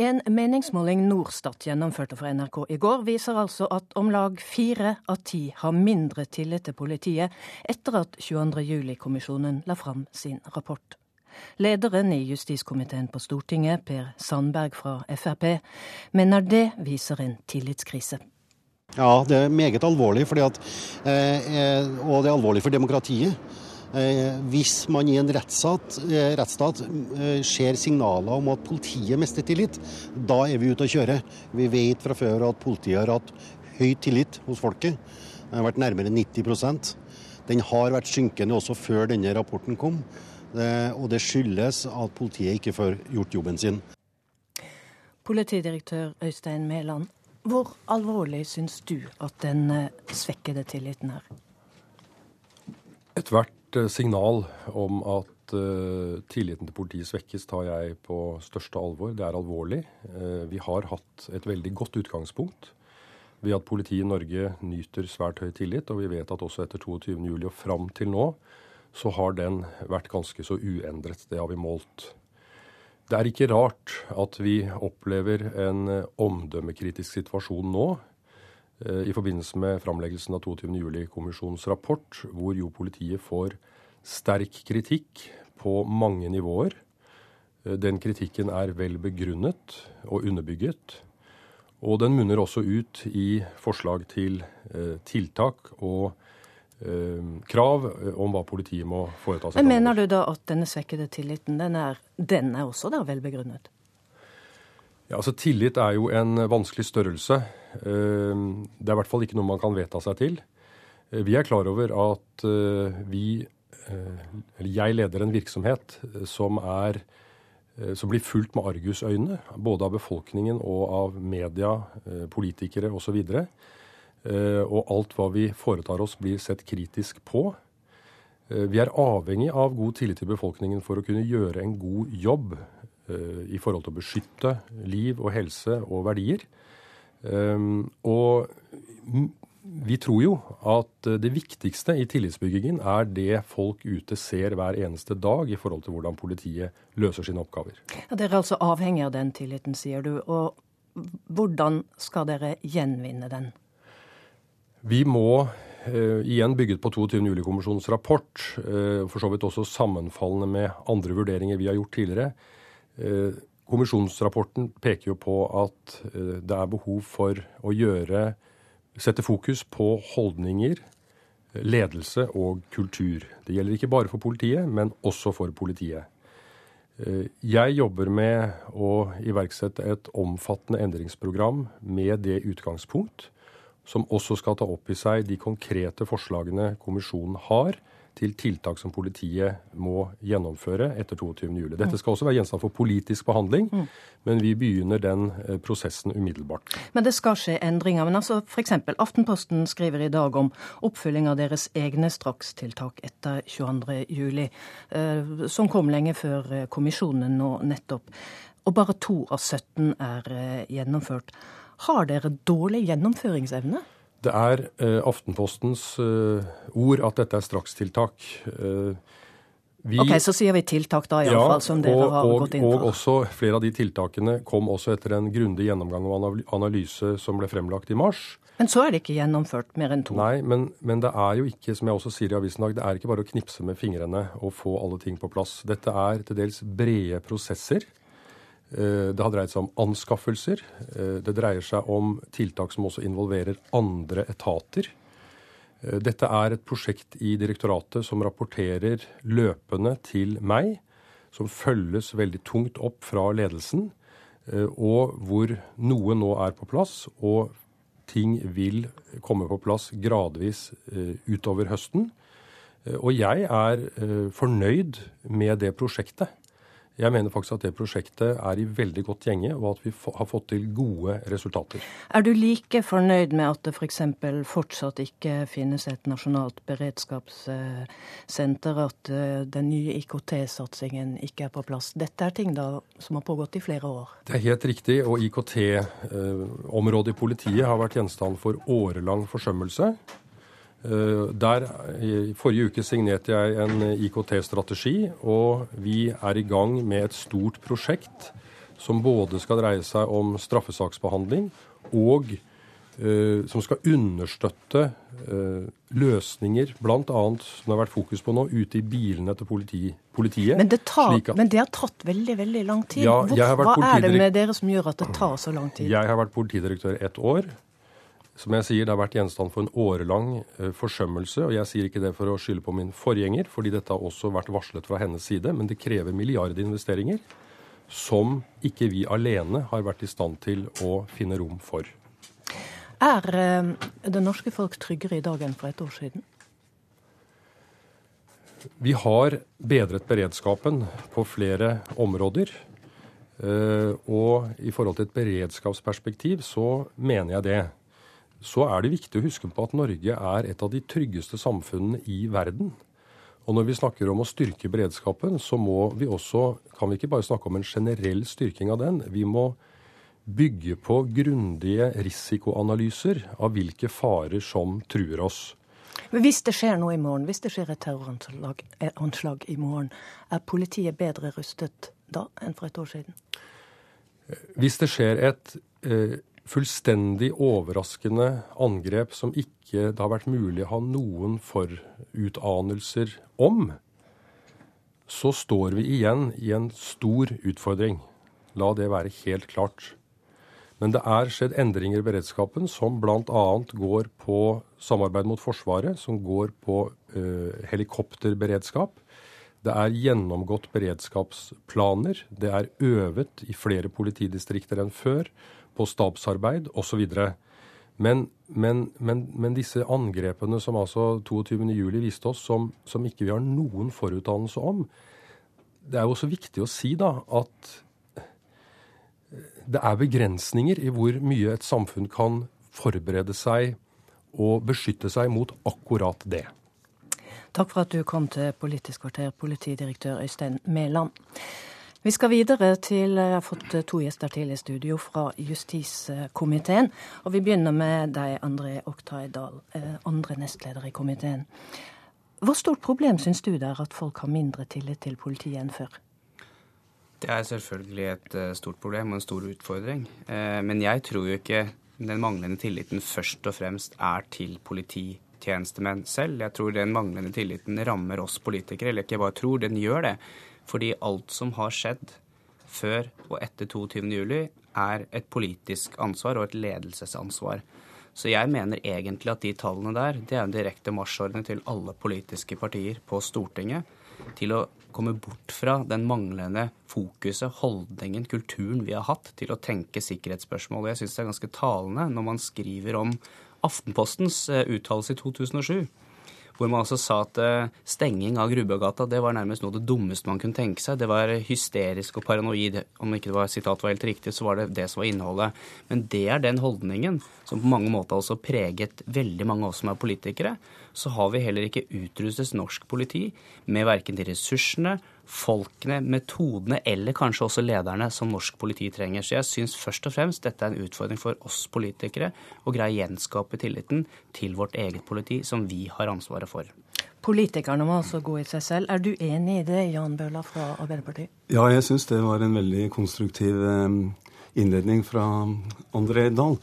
En meningsmåling Norstat gjennomførte for NRK i går, viser altså at om lag fire av ti har mindre tillit til politiet etter at 22.07-kommisjonen la fram sin rapport. Lederen i justiskomiteen på Stortinget, Per Sandberg fra Frp, mener det viser en tillitskrise. Ja, det er meget alvorlig, at, eh, og det er alvorlig for demokratiet. Eh, hvis man i en rettsstat, eh, rettsstat eh, ser signaler om at politiet mister tillit, da er vi ute å kjøre. Vi vet fra før at politiet har hatt høy tillit hos folket. Den har vært nærmere 90% Den har vært synkende også før denne rapporten kom. Og det skyldes at politiet ikke får gjort jobben sin. Politidirektør Øystein Mæland, hvor alvorlig syns du at den svekkede tilliten er? Ethvert signal om at uh, tilliten til politiet svekkes, tar jeg på største alvor. Det er alvorlig. Uh, vi har hatt et veldig godt utgangspunkt ved at politiet i Norge nyter svært høy tillit. Og vi vet at også etter 22.07. og fram til nå så har den vært ganske så uendret. Det har vi målt. Det er ikke rart at vi opplever en omdømmekritisk situasjon nå Eh, i forbindelse med framleggelsen av 22.07-kommisjonens rapport, hvor jo politiet får sterk kritikk på mange nivåer. Eh, den kritikken er vel begrunnet og underbygget. Og den munner også ut i forslag til eh, tiltak og krav om hva politiet må foreta seg. Men Mener du da at denne svekkede tilliten, den er, den er også da vel begrunnet? Ja, altså Tillit er jo en vanskelig størrelse. Eh, det er i hvert fall ikke noe man kan vedta seg til. Eh, vi er klar over at eh, vi, eller jeg leder en virksomhet som, er, som blir fulgt med argusøyne, både av befolkningen og av media, politikere osv. Og, og alt hva vi foretar oss, blir sett kritisk på. Vi er avhengig av god tillit til befolkningen for å kunne gjøre en god jobb i forhold til å beskytte liv og helse og verdier. Ehm, og vi tror jo at det viktigste i tillitsbyggingen er det folk ute ser hver eneste dag i forhold til hvordan politiet løser sine oppgaver. Ja, dere er altså avhengig av den tilliten, sier du. Og hvordan skal dere gjenvinne den? Vi må Uh, igjen bygget på 22. juli-kommisjonens rapport, uh, for så vidt også sammenfallende med andre vurderinger vi har gjort tidligere. Uh, Kommisjonsrapporten peker jo på at eh, det er behov for å gjøre Sette fokus på holdninger, ledelse og kultur. Det gjelder ikke bare for politiet, men også for politiet. Eh, jeg jobber med å iverksette et omfattende endringsprogram med det utgangspunkt, som også skal ta opp i seg de konkrete forslagene kommisjonen har til tiltak som politiet må gjennomføre etter 22.07. Dette skal også være gjenstand for politisk behandling, mm. men vi begynner den eh, prosessen umiddelbart. Men det skal skje endringer. Men altså f.eks. Aftenposten skriver i dag om oppfylling av deres egne strakstiltak etter 22.07, eh, som kom lenge før eh, kommisjonen nå nettopp. Og bare to av 17 er gjennomført. Har dere dårlig gjennomføringsevne? Det er eh, Aftenpostens eh, ord at dette er strakstiltak. Eh, vi, ok, Så sier vi tiltak, da, iallfall, ja, som dere og, har gått inn for. Og også flere av de tiltakene kom også etter en grundig gjennomgang og analyse som ble fremlagt i mars. Men så er det ikke gjennomført mer enn to? Nei, men, men det er jo ikke, som jeg også sier i avisen dag, det er ikke bare å knipse med fingrene og få alle ting på plass. Dette er til dels brede prosesser. Eh, det har dreid seg om anskaffelser. Eh, det dreier seg om tiltak som også involverer andre etater. Eh, dette er et prosjekt i direktoratet som rapporterer løpende til meg, som følges veldig tungt opp fra ledelsen, og hvor noe nå er på plass, og ting vil komme på plass gradvis utover høsten. Og jeg er fornøyd med det prosjektet. Jeg mener faktisk at det prosjektet er i veldig godt gjenge, og at vi har fått til gode resultater. Er du like fornøyd med at det f.eks. For fortsatt ikke finnes et nasjonalt beredskapssenter, at eh, den nye IKT-satsingen ikke er på plass? Dette er ting da som har pågått i flere år? Det er helt riktig, og IKT-området i politiet har vært gjenstand for årelang forsømmelse. Eh, der, I forrige uke signerte jeg en IKT-strategi, og vi er i gang med et stort prosjekt som både skal dreie seg om straffesaksbehandling og uh, som skal understøtte uh, løsninger, bl.a. som det har vært fokus på nå, ute i bilene til politi, politiet. Men det, tar, at, men det, har tatt veldig veldig lang tid. Ja, Hvor, hva er det med dere som gjør at det tar så lang tid? Jeg har vært politidirektør ett år. Som jeg sier, Det har vært gjenstand for en årelang uh, forsømmelse. og Jeg sier ikke det for å skylde på min forgjenger, fordi dette har også vært varslet fra hennes side. Men det krever milliardinvesteringer som ikke vi alene har vært i stand til å finne rom for. Er uh, det norske folk tryggere i dag enn for et år siden? Vi har bedret beredskapen på flere områder. Uh, og i forhold til et beredskapsperspektiv så mener jeg det så er det viktig å huske på at Norge er et av de tryggeste samfunnene i verden. Og når vi snakker om å styrke beredskapen, så må vi også, kan vi ikke bare snakke om en generell styrking av den. Vi må bygge på grundige risikoanalyser av hvilke farer som truer oss. Men Hvis det skjer noe i morgen, hvis det skjer et terroranslag i morgen, er politiet bedre rustet da enn for et år siden? Hvis det skjer et eh, fullstendig overraskende angrep som ikke det har vært mulig å ha noen forutanelser om, så står vi igjen i en stor utfordring. La det være helt klart. Men det er skjedd endringer i beredskapen som bl.a. går på samarbeid mot Forsvaret, som går på ø, helikopterberedskap. Det er gjennomgått beredskapsplaner. Det er øvet i flere politidistrikter enn før på stabsarbeid osv. Men, men, men, men disse angrepene som altså 22.07 viste oss, som, som, ikke vi har noen forutdannelse om, det er jo også viktig å si da at det er begrensninger i hvor mye et samfunn kan forberede seg og beskytte seg mot akkurat det. Takk for at du kom til Politisk kvarter, politidirektør Øystein Mæland. Vi skal videre til Jeg har fått to gjester til i studio fra justiskomiteen. Og vi begynner med deg, André Oktay Dahl, eh, andre nestleder i komiteen. Hvor stort problem syns du det er at folk har mindre tillit til politiet enn før? Det er selvfølgelig et eh, stort problem og en stor utfordring. Eh, men jeg tror jo ikke den manglende tilliten først og fremst er til polititjenestemenn selv. Jeg tror den manglende tilliten rammer oss politikere, eller ikke bare tror, den gjør det. Fordi alt som har skjedd før og etter 22.07, er et politisk ansvar og et ledelsesansvar. Så jeg mener egentlig at de tallene der, det er en direkte marsjordre til alle politiske partier på Stortinget til å komme bort fra den manglende fokuset, holdningen, kulturen vi har hatt til å tenke sikkerhetsspørsmål. Jeg syns det er ganske talende når man skriver om Aftenpostens eh, uttalelse i 2007 hvor man altså sa at eh, stenging av Grubbegata det var nærmest noe av det dummeste man kunne tenke seg. Det var hysterisk og paranoid. Om ikke det var sitat var helt riktig, så var det det som var innholdet. Men det er den holdningen som på mange måter også preget veldig mange av oss som er politikere. Så har vi heller ikke utrustet norsk politi med verken de ressursene folkene, metodene eller kanskje også lederne som norsk politi trenger. Så jeg syns først og fremst dette er en utfordring for oss politikere å greie å gjenskape tilliten til vårt eget politi, som vi har ansvaret for. Politikerne må altså gå i seg selv. Er du enig i det, Jan Bøhler fra Arbeiderpartiet? Ja, jeg syns det var en veldig konstruktiv eh, innledning fra André Dahl.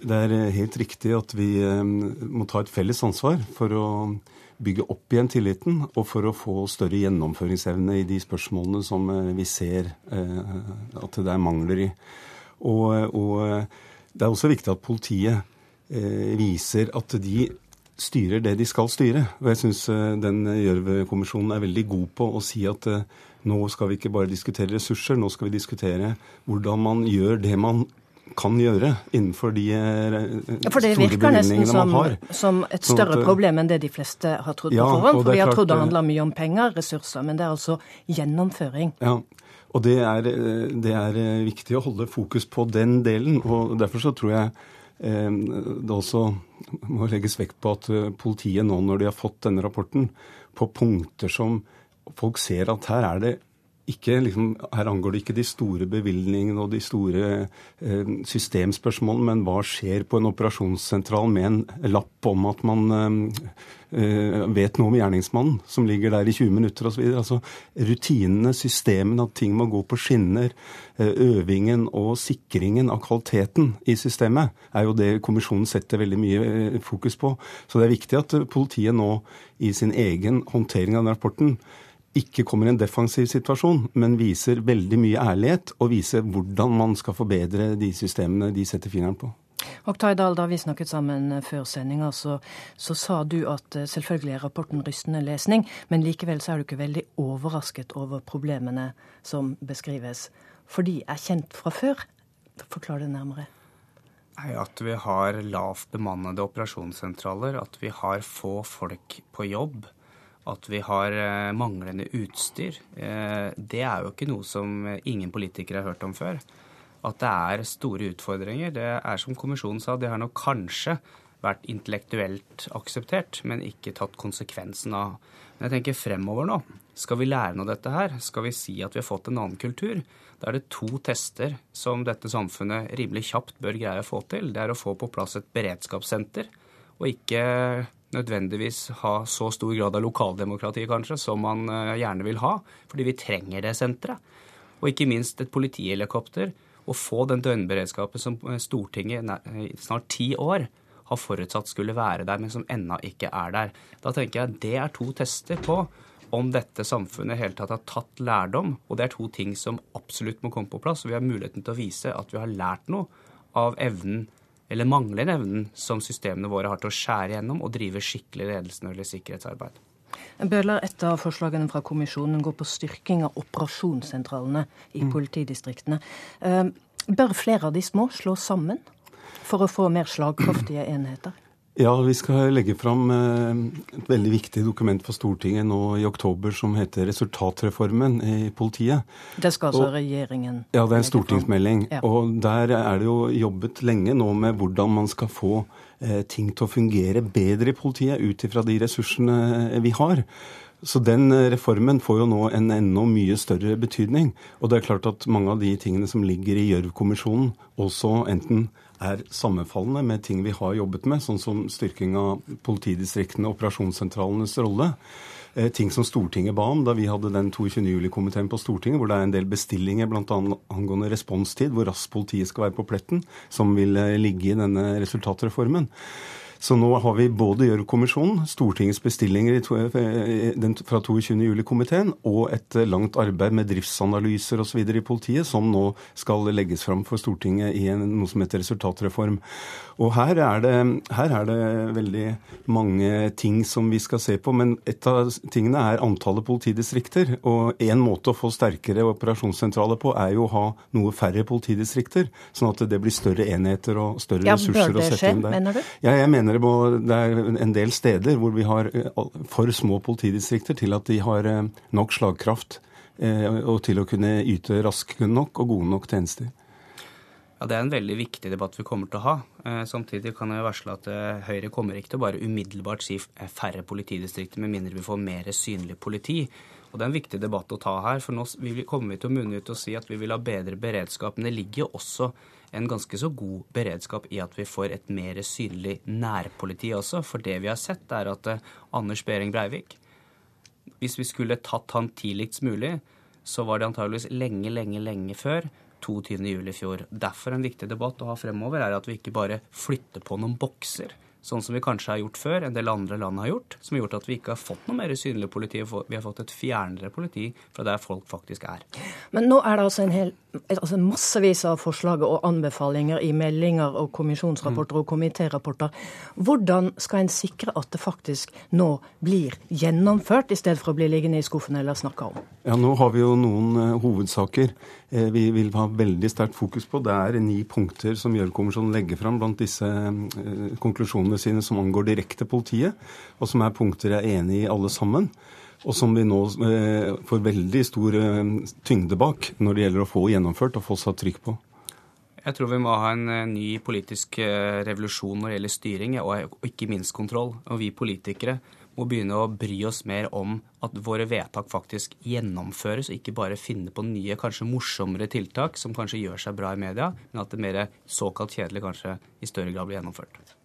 Det er eh, helt riktig at vi eh, må ta et felles ansvar for å bygge opp igjen tilliten, og for å få større gjennomføringsevne i de spørsmålene som eh, vi ser at det er mangler i. Og, og det er også viktig at politiet viser at de styrer det de skal styre. Og jeg syns den Gjørv-kommisjonen er veldig god på å si at nå skal vi ikke bare diskutere ressurser, nå skal vi diskutere hvordan man gjør det man kan gjøre innenfor de eh, ja, For det virker nesten som, som, et sånn større sånn at, problem enn det de fleste har trodd ja, på forhånd. For vi har trodd det handler mye om penger, ressurser, men det er altså gjennomføring. Ja, og det er, det er viktig å holde fokus på den delen. og Derfor så tror jeg eh, det også må legges vekt på at eh, politiet nå, når de har fått denne rapporten, på punkter som folk ser at her er det ikke, liksom, her angår det ikke de store bevilgningene og de store eh, systemspørsmålene, men hva skjer på en operasjonssentral med en lapp om at man eh, eh vet noe om gjerningsmannen, som ligger der i 20 minutter osv. Altså, rutinene, systemene, at ting må gå på skinner, eh, øvingen og sikringen av kvaliteten i systemet, er jo det kommisjonen setter veldig mye eh, fokus på. Så det er viktig at politiet nå i sin egen håndtering av den rapporten ikke kommer i en defensiv situasjon, men viser veldig mye ærlighet og viser hvordan man skal forbedre de systemene de setter fingeren på. Oktay Dahl, da vi snakket sammen før sendinga, så, så, sa du at eh, selvfølgelig er rapporten rystende lesning, men likevel så er du ikke veldig overrasket over problemene som beskrives. For de er kjent fra før. Forklar det nærmere. Nei, At vi har lavt bemannede operasjonssentraler, at vi har få folk på jobb at vi har eh, manglende utstyr, eh, det er jo ikke noe som ingen politikere har hørt om før. At det er store utfordringer, det er som kommisjonen sa, det har nok kanskje vært intellektuelt akseptert, men ikke tatt konsekvensen av. Men jeg tenker fremover nå. Skal vi lære noe av dette her? Skal vi si at vi har fått en annen kultur? Da er det to tester som dette samfunnet rimelig kjapt bør greie å få til. Det er å få på plass et beredskapssenter, og ikke nødvendigvis ha så stor grad av lokaldemokrati, kanskje, som man eh, gjerne vil ha. Fordi vi trenger det senteret. Og ikke minst et politihelikopter. Å få den døgnberedskapen som eh, Stortinget i snart ti år har forutsatt skulle være der, men som ennå ikke er der. Da tenker jeg at det er to tester på om dette samfunnet i hele tatt har tatt lærdom. Og det er to ting som absolutt må komme på plass. Og vi har muligheten til å vise at vi har lært noe av evnen eller mangler evnen som systemene våre har til å skjære gjennom og drive skikkelig ledelse når det gjelder sikkerhetsarbeid. Bøhler, et av forslagene fra kommisjonen går på styrking av operasjonssentralene i mm. politidistriktene. Eh, bør flere av de små slås sammen for å få mer slagkraftige enheter? Ja, vi skal legge fram eh, et veldig viktig dokument for Stortinget nå i oktober som heter Resultatreformen i politiet. Det skal altså og, regjeringen Ja, det er en stortingsmelding. Ja. Og der er det jo jobbet lenge nå med hvordan man skal få eh, ting til å fungere bedre i politiet ut ifra de ressursene eh, vi har. Så den reformen får jo nå en enda mye større betydning. Og det er klart at mange av de tingene som ligger i Gjørv-kommisjonen, også enten er sammenfallende med ting vi har jobbet med, sånn som styrking av politidistriktene og operasjonssentralenes rolle. Eh, ting som Stortinget ba om da vi hadde den 22. juli-komiteen på Stortinget, hvor det er en del bestillinger bl.a. angående responstid, hvor raskt politiet skal være på pletten, som vil eh, ligge i denne resultatreformen. Så nå har vi både Gjørv-kommisjonen, Stortingets bestillinger fra 22.07-komiteen, og et langt arbeid med driftsanalyser osv. i politiet, som nå skal legges fram for Stortinget i en, noe som heter resultatreform. Og her er, det, her er, det, veldig mange ting som vi skal se på, men et av tingene er antallet politidistrikter. Og én måte å få sterkere operasjonssentraler på, er jo å ha noe færre politidistrikter. Sånn at det blir større enheter og større ja, ressurser å sette inn der. Mener du? Ja, jeg mener det, må, det er en del steder hvor vi har eh, for små politidistrikter til at de har eh, nok slagkraft eh, og til å kunne yte raske nok og gode nok tjenester. Ja, Det er en veldig viktig debatt vi kommer til å ha. Samtidig kan jeg varsle at Høyre kommer ikke til å bare umiddelbart si færre politidistrikter, med mindre vi får mer synlig politi. Og Det er en viktig debatt å ta her. for Nå kommer vi til å munne ut og si at vi vil ha bedre beredskap. Men det ligger også en ganske så god beredskap i at vi får et mer synlig nærpoliti også. For det vi har sett, er at Anders Behring Breivik Hvis vi skulle tatt han tidligst mulig, så var det antageligvis lenge, lenge, lenge før 22.07. i fjor. Derfor en viktig debatt å ha fremover er at vi ikke bare flytter på noen bokser sånn som vi kanskje har gjort før, en del andre land har gjort, som har gjort at vi ikke har fått noe mer synlig politi. Vi har fått et fjernere politi fra der folk faktisk er. Men nå er det altså, en hel, altså massevis av forslag og anbefalinger i meldinger og kommisjonsrapporter og komitérapporter. Hvordan skal en sikre at det faktisk nå blir gjennomført, i stedet for å bli liggende i skuffen eller snakka om? Ja, Nå har vi jo noen uh, hovedsaker uh, vi vil ha veldig sterkt fokus på. Det er ni punkter som Gjørv-kommisjonen legger fram blant disse uh, konklusjonene konklusjonene sine som angår direkte politiet, og som er punkter jeg er enig i alle sammen. Og som vi nå eh, får veldig stor eh, tyngde bak når det gjelder å få gjennomført og få satt trykk på. Jeg tror vi må ha en eh, ny politisk eh, revolusjon når det gjelder styring, og ikke minst kontroll. Og vi politikere må begynne å bry oss mer om at våre vedtak faktisk gjennomføres, og ikke bare finne på nye, kanskje morsommere tiltak som kanskje gjør seg bra i media, men at det mer såkalt kjedelig kanskje i større grad blir gjennomført.